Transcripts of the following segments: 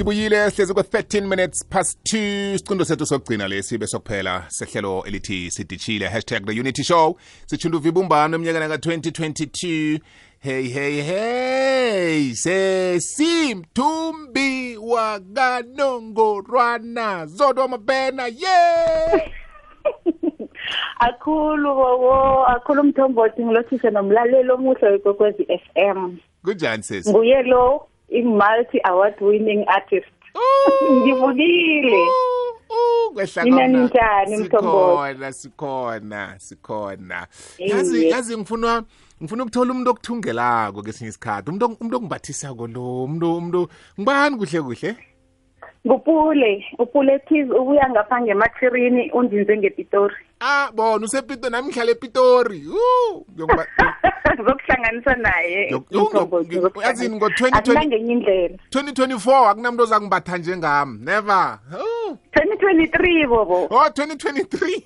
sibuyile sihlezi kwe-13 minutes past 2 sicundo sethu sokugcina lesi bese kuphela sehlelo elithi sidishile hashtag the unity show. Sitshunda uvibumbano eminyakana ka-2022 hey hey hey sesimthumbi wakanongorwana zodwa mabena ye akhulu bobo akhulu umthombothi ngilothishe nomlaleli omuhle wekwekwezi FM kunjani sesi nguye lo i-multi award winning artist. Ngivukile kwehla Mina khona. ninjani, Mthombothi? sikhona sikhona sikhona. Iye. yazi yazi ngifuna ngifuna ukuthola umuntu okuthungelako kesinye isikhathi. Umuntu umuntu ongibathisako lo umuntu umuntu ngibani kuhle kuhle? Ngupule upule thiz ubuya ngapha ngemathirini undinze ngepitori. Ah bona usepitori nami ngihlala epitori. Uh, ngiyokuba- zokuhlanganisa naye. Yo- yo- Mthombothi, yo- zokuhlanganisa. yazini ngo-2020 Akunangenye indlela. 2024 akunamuntu ozakungibatha njengami. Never. Oh 2023 bobo. Oh 2023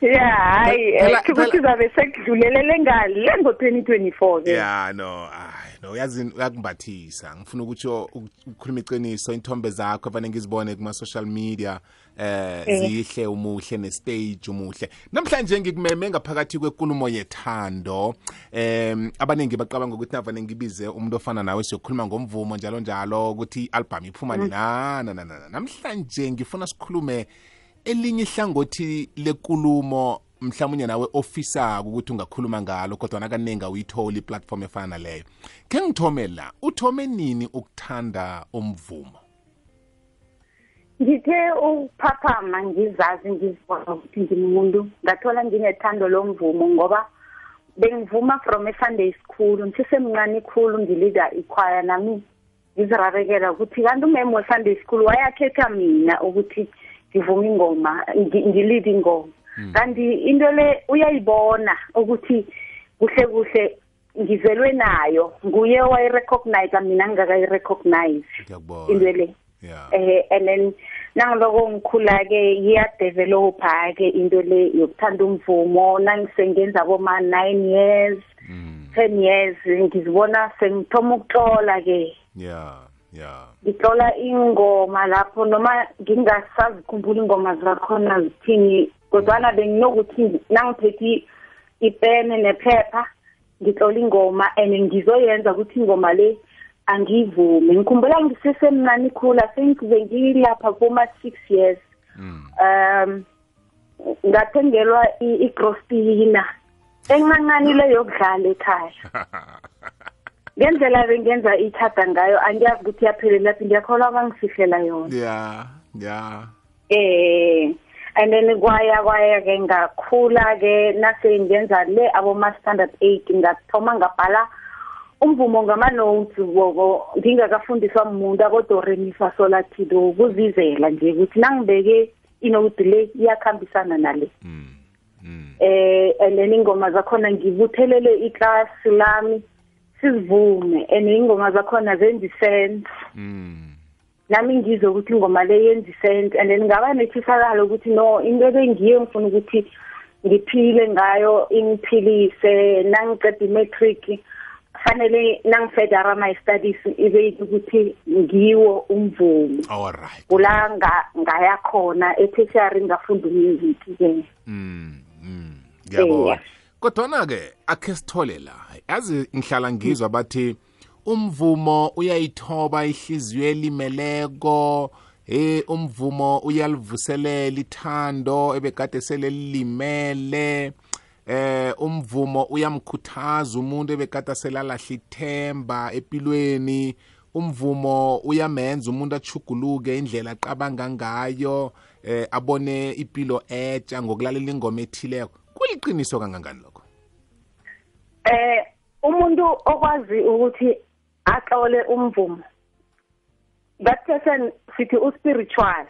ya hayi Phela- eh, ukuthi phela- zabe sekudlulelele ngale ngo-2024 ke. Ya no ay no yazi uyakumbathisa ngifuna ukuthi ukukhuluma iqiniso inthombe zakho evane ngizibone kuma-social media eh zihle umuhle nestage umuhle. Namhlanje ngikumeme ngaphakathi kwekulumo yethando. Em abaningi bacabanga ukuthi navane ngibize umuntu ofana nawe siyokhuluma ngomvumo njalo njalo ukuthi i-album iphuma nina na na na namhlanje ngifuna sikhulume elinye ihlangothi lekulumo mhlawumbe nawe ofisako ukuthi ungakhuluma ngalo kodwa nakaningi awuyitholi iplatform efana naleyo ke ngithome la uthome nini ukuthanda umvumo ngithe ukuphaphama ngizazi ngizibona ukuthi ngimuntu. Ngathola nginethando lomvumo ngoba bengivuma from e-sunday school. Ngisesemncane khulu ngilida ikhwaya nami ngizirarekela ukuthi kanti umeme we-sunday school wayakhetha mina ukuthi ngivume ingoma ngi- ngilide ingoma. Kanti into le uyayibona ukuthi kuhle kuhle ngizelwe nayo nguye wayirecognize mina ngingakayirecognize into le. Eh and then nangiloko ngikhula ke iyadevelopa ke into le yokuthanda umvumo nangisengenza boma 9 years Mm, 10 years ngizibona sengithoma ukutlola ke ya. Ngitlola ingoma lapho noma ngingasazikhumbula ingoma zakhona zithini kodwana benginokuthi nangiphethe ipene nephepha ngitlola ingoma and ngizoyenza ukuthi ingoma le angivume. Ngikhumbula ngisesemncane khula sengize ngilapha kuma six years. Mm, um ngathengelwa igrostina encancane le yokudlala ekhaya. ngendlela bengenza ithada ngayo angiyazi ukuthi yaphelela laphi ngiyakholwa bangifihlela yona. Ya ya. Eh and then kwaya kwaya ke ngakhula ke nase ngenza le aboma standard 8 ngathoma ngabhala umvumo ngama-notes bobo ngingakafundiswa umuntu akodoremifa solatido ukuzizela nje ukuthi nangibeke inoti le iyakhambisana nale. Mm, mm, eh and then ingoma zakhona ngibuthelele iklasi lami. Sizivume and ingoma zakhona zenza isense. Mm, nami ngizwe ukuthi ingoma le yenza isense and then ngaba nethisakalo ukuthi no into bengiyo ngifuna ukuthi ngiphile ngayo ingiphilise nangiqeda i-matric fanele nangifedara my studies ibe ukuthi ngiwo umvumo alright. Kula nga- ngaya khona etertiary ngafunda umusic ke Mm, mm, ngiyabona Eh. Kodwana-ke akhe sithole la yazi ngihlala ngizwa bathi umvumo uyayithoba ihliziyo elimeleko eh umvumo uyalivuselela ithando ebegade sele lilimele eh umvumo uyamkhuthaza umuntu ebegade selalahle ithemba empilweni umvumo uyamenza umuntu achuguluke indlela aqabanga ngayo eh abone ipilo etsha ngokulalela ingoma ethileko. Kuliqiniso kangangani eh umuntu okwazi ukuthi axole umvumo that person sithi uspiritual.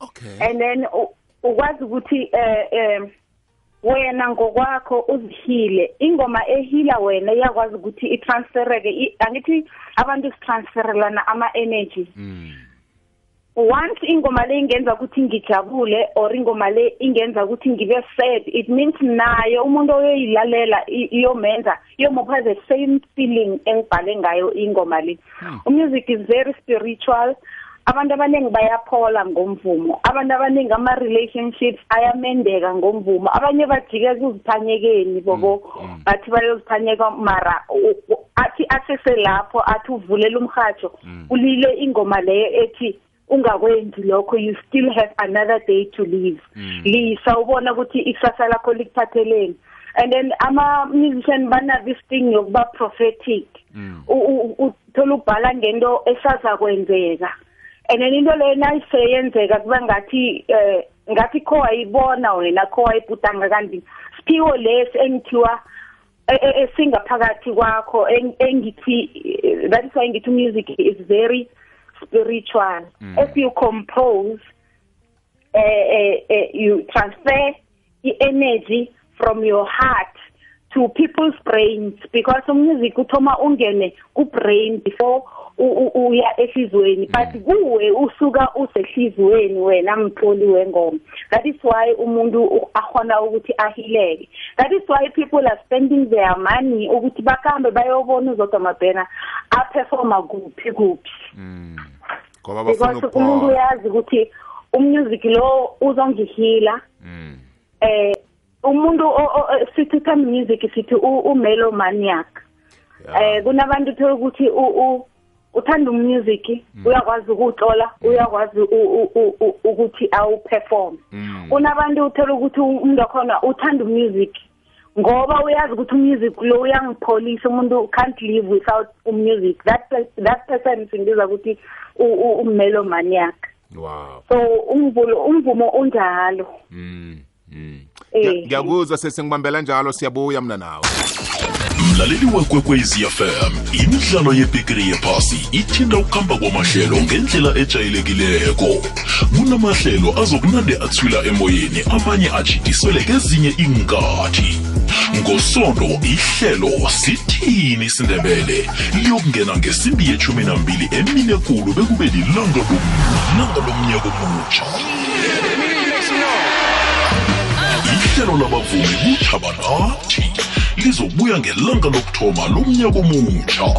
Okay. And then u- ukwazi ukuthi eh eh wena ngokwakho uzihile. Ingoma ehila wena iyakwazi ukuthi i- angithi abantu sitransferelana ama energy mm. Once ingoma le ingenza ukuthi ngijabule or ingoma le ingenza ukuthi ngibe sad it means naye umuntu oyoyilalela iyomenza iyomupha the same feeling engibhale ngayo ingoma le. Hmm. umusic is very spiritual. Abantu abaningi bayaphola ngomvumo abantu abaningi ama relationships ayamendeka ngomvumo abanye bajike kuziphanyekeni bobo. Hmm, hmm. bathi bayoziphanyeka mara athi asese lapho athi uvulela umhajo ulile ingoma leyo ethi ungakwenzi lokho you still have another day to live mm. lisa ubona ukuthi ikusasa lakho likuphatheleni and then ama musician bana this thing yokuba prophetic mm. uthola ubhala ngento esaza kwenzeka and then into leyo nayiseyenzeka kuba ngathi eh ngathi kho wayibona wena kho wayibhutanga kanti siphiwo lesi engithiwa e, e, esingaphakathi kwakho engithi that is why ngithi music is very spiritual mm. if you compose uh, uh, uh, you transfer the energy from your heart to people's brains because umusic uthoma ungene ku brain before uya ehlizweni but mm. kuwe usuka usehlizweni wena mtholi wengoma that is why umuntu akhona ukuthi ahileke that is why people are spending their money ukuthi bakambe bayobona uzodwa mabhena aperforma kuphi kuphi mm. Ngoba bafuna because umuntu uyazi ukuthi umusic lo uzongihila mm. eh umuntu sithi uthanda music sithi umelomaniac eh kunabantu uthola ukuthi uthanda umusic mm. uyakwazi ukuxola mm. uyakwazi ukuthi awuperform mm. kunabantu uthola ukuthi umuntu wakhona uthanda umusic ngoba uyazi ukuthi umusic lo uyangipholisa umuntu can't live without umusic. That that person singiza ukuthi umelomaniac wow. So umvulo umvumo unjalo. Mm Eh. ngiyakuzwa sesingibambela njalo siyabuya mna nawe. Mlaleli wekwekwezi fm imidlalo yebhigiri yephasi ithinda ukuhamba kwamahlelo ngendlela ejayelekileko. Kunamahlelo azokunande athwila emoyeni amanye ajidiswele kezinye inkathi ngosondo ihlelo sithini isindebele liyokungena ngesimbi yechumi nambili emine kulu bekube lilanga lomnyaka omutsha ihlelo labavumi kuthaba nathi lizobuya ngelanga lokuthoma lomnyaka omutsha.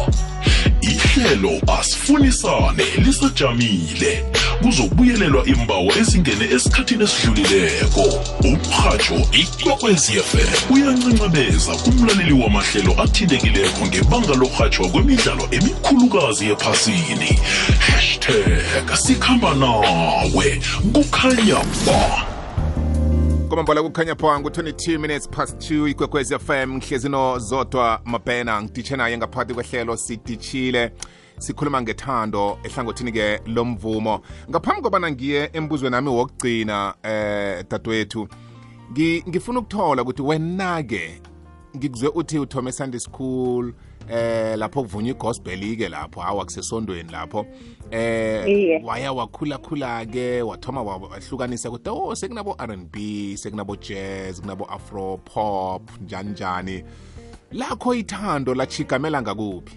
Ihlelo asifunisane lisajamile. Kuzokubuyelelwa imbawo ezingene esikhathini esidlulileko. Umrhatsho ikwekwezfm uyancancabeza kumlaleli wamahlelo athintekileko ngebanga lorhatshwa kwemidlalo emikhulukazi ephasini. Hashtag sikhamba nawe kukhanya ba. Kwamambala kukhanya pha ngu-22 minutes past 2 ikwekwezi fm ngihlezi nozodwa mabhena ngiditshe naye ngaphakathi kwehlelo siditshile sikhuluma ngethando ehlangothini-ke lomvumo. Ngaphambi kobana ngiye embuzweni nami wokugcina eh dadewethu ngifuna ukuthola ukuthi wena-ke ngikuzwe uthi uthome sunday school eh lapho kuvunywa igospel ke lapho hawa kusesondweni lapho. Eh waya wakhula khula ke wathoma wahlukanisa ukuthi oh sekunabo R&B sekunabo jazz kunabo afro pop njani njani. Lakho ithando lachigamela ngakuphi?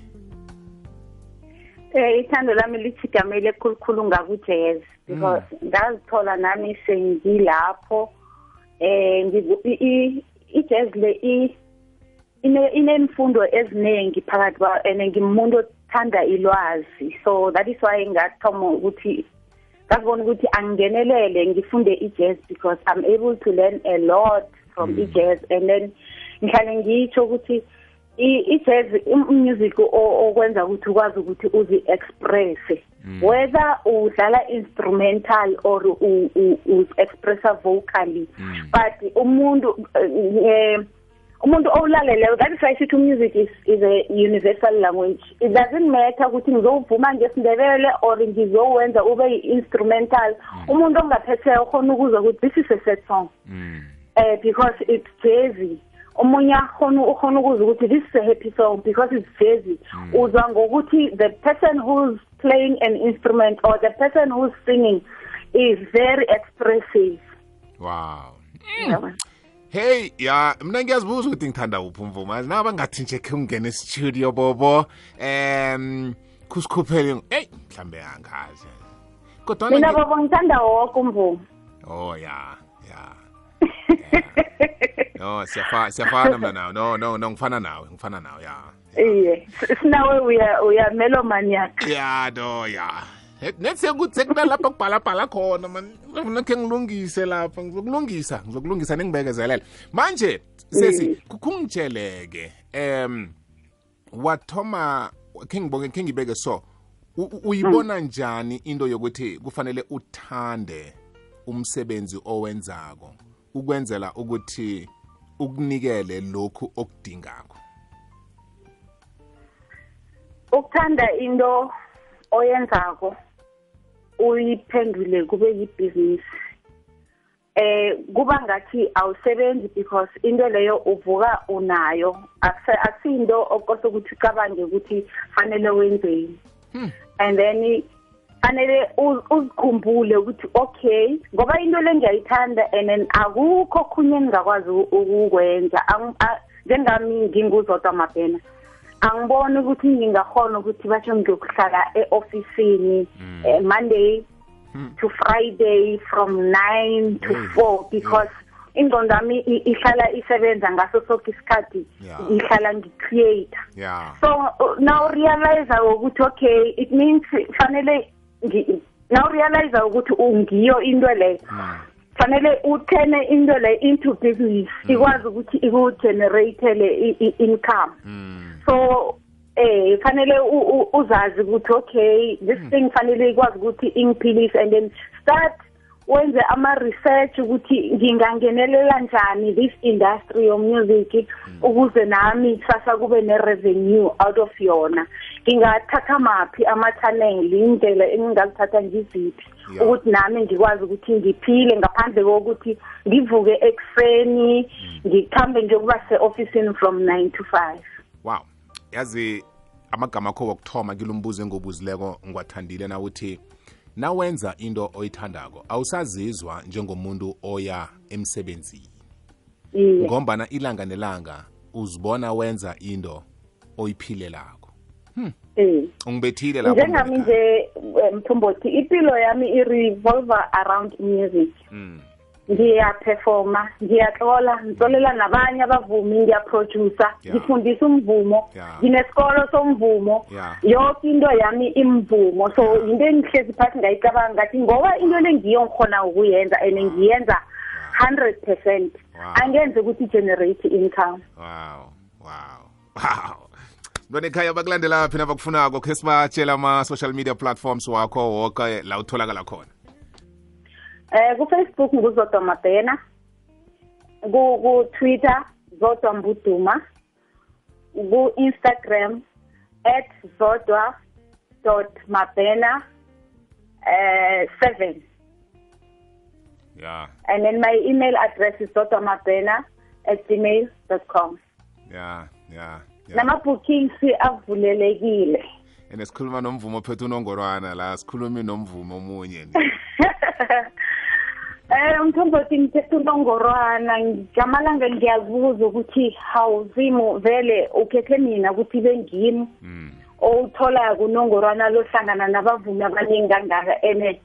Eh ithando lami lichigamele khulukhulu ngakujazz because mm. ngazithola nami sengilapho eh i-jazz le inemfundo eziningi phakathi kwa and ngimuntu othanda ilwazi so that is why ngathoma ukuthi ngabona ukuthi angingenelele ngifunde i-jazz because i'm able to learn a lot from mm. i-jazz and then ngihlale ngitsho ukuthi i-jazz music okwenza ukuthi ukwazi ukuthi uzi-express mm. whether udlala instrumental or u-expressa vocally mm. but umuntu uh, umuntu owulaleleyo that is why sithi music is, is a universal language it doesn't matter ukuthi ngizowuvuma ngesindebele or ngizowenza ube yi-instrumental mm. umuntu ongaphetheka ukhona ukuzwa ukuthi this is a sad song mm. uh, because it's jazzy omunye akhona ukhona ukuzwa ukuthi this is a happy song because it's jazzy mm. uzwa ngokuthi the person who's playing an instrument or the person who's singing is very expressive wow mm. Hey ya mna ngiyazibuza ukuthi ngithanda uphi umvumo nabangathi naba ngathi nje khe ungena estudio bobo um kusikhuphele hey mhlambe angazi. Kodwana mina bobo ngithanda woke umvumo. Oh ya ya no siyafa- siyafana mna nawe. No no no ngifana nawe ngifana nawe ya iye sinawe uya uya melomaniac. Ya no ya nethi sekuthi sekunalapha kubhalabhala khona man. Nakhe ngilungise lapha ngizokulungisa ngizokulungisa ningibekezelele. Manje sesi kungitsheleke em wathoma khe ngibonge khe ngibeke so u- u- uyibona njani into yokuthi kufanele uthande umsebenzi owenzako ukwenzela ukuthi ukunikele lokhu okudingako? Ukuthanda into oyenzako uyiphendule kube yibhizinisi eh kuba ngathi awusebenzi because into leyo uvuka unayo. Akuse- akusiyinto okose ukuthi ucabange ukuthi fanele wenzeni and then fanele uz- uzikhumbule ukuthi okay ngoba into le ngiyayithanda and then akukho khunye engingakwazi u- ukukwenza Ang- a- njengami nginguzodwa mabhena. Angiboni ukuthi ngingahona ukuthi basho ngiyokuhlala e-ofisini eh, monday to friday from 9 to Hey, 4 because ingqondo yami i- ihlala isebenza ngaso sonke isikhathi Yeah. ngihlala ngicreate. Ya so uh, now realize ukuthi okay it means fanele ngi- now realize ukuthi ungiyo into leyo fanele uthene into leyo into business ikwazi ukuthi ikugeneratele i- i- income. So eh fanele uzazi ukuthi okay this thing fanele ikwazi ukuthi ingiphilise and then start wenze ama research ukuthi ngingangenelela njani this industry of music ukuze nami kusasa kube ne revenue out of yona. Ngingathatha maphi ama channel indlela engingazithatha ngiziphi? Ukuthi nami ngikwazi ukuthi ngiphile ngaphandle kokuthi ngivuke ekuseni ngikhambe ngiyokuba se-ofisini from 9 to 5 wow. Yazi amagama akho wokuthoma kilombuzo engobuzileko ngiwathandile nawuthi nawenza into oyithandako awusazizwa njengomuntu oya emsebenzini. Iye. Ngombana ilanga nelanga uzibona wenza into oyiphilelako. Eh ungibethile lapho njengami Monica. nje eh, mthombothi impilo yami i-revolver around music. Mm. Ngiyaperforma ngiyatlola ngitlolela nabanye abavumi ngiyaproducer Yeah. ngifundisa umvumo Yeah. nginesikolo somvumo. Yeah. yonke into yami imvumo. So into engihlezi phasi ngayicabanga ngathi ngoba into le ngiyo ngikhona ukuyenza and ngiyenza 100 percent Wow. angenze ukuthi generate income. Wow. Wow. Wow. Ntwana ekhaya bakulandela phi nabakufunako khe sibatshela ama-social media platforms wakho woke la utholakala khona. Eh ku Facebook nguzodwa Mabhena. Ku ku Twitter zodwa Mbuduma. Ku Instagram @zodwa.mabhena eh 7 ya and then my email address is zodwamabhena@gmail.com. ya ya ya Nama bookings avulelekile. ene sikhuluma nomvumo phethe unongorwana la sikhulumi nomvumo omunye Eh umthombothi ngithethe unongorwana ngamalanga ngiyazibuza ukuthi hawuzimu vele ukhethe mina ukuthi bengimi mm. owuthola kunongorwana lohlangana nabavumi abaningi kangaka ene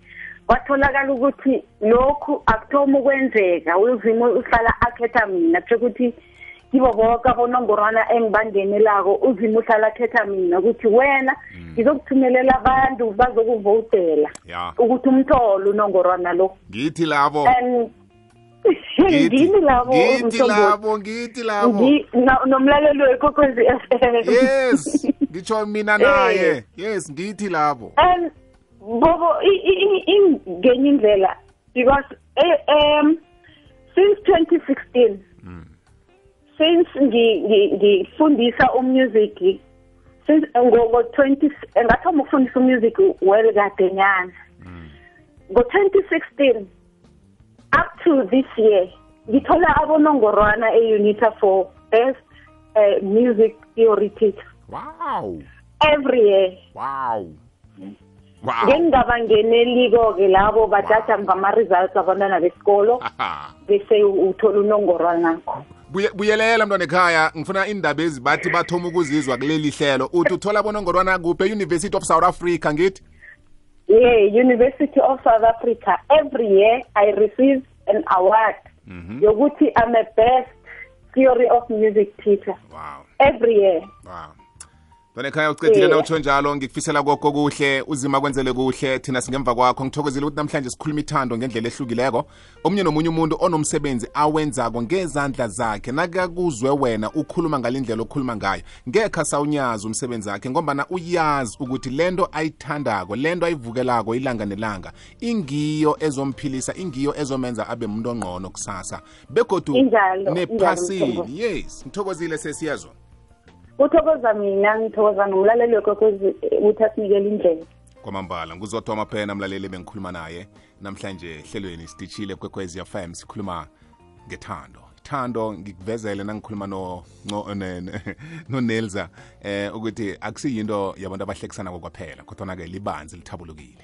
kwatholakala ukuthi lokhu akuthoma ukwenzeka uzimu uhlala akhetha mina kusho ukuthi kibo boke abonongorwana engibangenelako uzimu uhlala akhetha mina ukuthi wena ngizokuthumelela abantu bazokuvotela ukuthi umthole unongorwana lo. Ngithi labo. Ngini labo ngithi labo ngithi labo. Nomlaleli wekokwezi FM yes ngitsho mina naye. Yes ngithi labo. Bobo ingenye indlela because eh, um since 2016 since ngi- ngi- ngifundisa umusic since ngo 20 ngathoma ukufundisa umusic well kadenyana. Ngo 2016 up to this year ngithola abonongorwana e-unita for best uh, music theory teacher. Wow! Every year. Wow! Ngengingabangeneliko-ke labo bajaja ngama-results abantwana besikolo bese uthola unongorwanakho Buye- buyelela mntwana ekhaya ngifuna indaba ezi bathi bathoma ukuzizwa kuleli hlelo. Uthi uthola bonongorwana kuphi? E-university of south africa ngithi? Yeah university of south africa. Every year i receive an award yokuthi i'm a best theory of music teacher. Wow. Every year. Wow. Bone ekhaya ucedile Yeah. na utsho njalo. Ngikufisela kokho kuhle uzima kwenzele kuhle. Thina singemva kwakho. Ngithokozile ukuthi namhlanje sikhuluma ithando ngendlela ehlukileko. Omunye nomunye umuntu onomsebenzi awenzako ngezandla zakhe nakakuzwe wena ukhuluma ngalindlela okhuluma ngayo. Ngekho asawunyazi umsebenzi wakhe ngombana uyazi ukuthi lento ayithandako lento ayivukelako ilanga nelanga ingiyo ezomphilisa ingiyo ezomenza abe umuntu ongqono kusasa. Begodu Injalo, injalo, nephasini. Mthombo. yes ngithokozile sesiyezwa uthokoza mina ngithokoza nomlaleli wekwekwezi ukuthi asinikele indlela. Kwamambala nguzodwa amaphena mlaleli bengikhuluma naye. Namhlanje ehlelweni sitishile kwekwezi fm sikhuluma ngethando. Thando ngikuvezele nangikhuluma no no no eh ukuthi akusiyinto yabantu abahlekisana kokwaphela kodwa ke libanzi lithabulukile